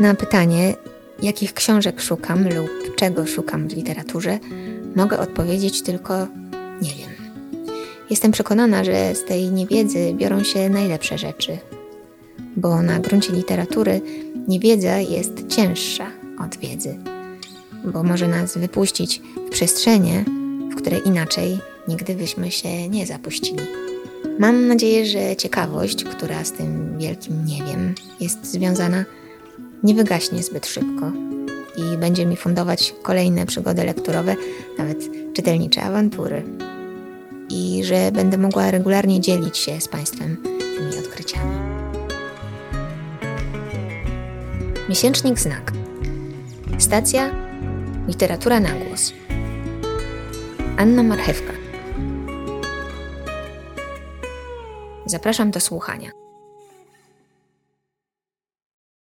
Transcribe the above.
Na pytanie, jakich książek szukam lub czego szukam w literaturze, mogę odpowiedzieć tylko nie wiem. Jestem przekonana, że z tej niewiedzy biorą się najlepsze rzeczy, bo na gruncie literatury niewiedza jest cięższa od wiedzy, bo może nas wypuścić w przestrzenie, w które inaczej nigdy byśmy się nie zapuścili. Mam nadzieję, że ciekawość, która z tym wielkim nie wiem jest związana, nie wygaśnie zbyt szybko i będzie mi fundować kolejne przygody lekturowe, nawet czytelnicze awantury. I że będę mogła regularnie dzielić się z Państwem tymi odkryciami. Miesięcznik Znak. Stacja Literatura na głos. Anna Marchewka. Zapraszam do słuchania.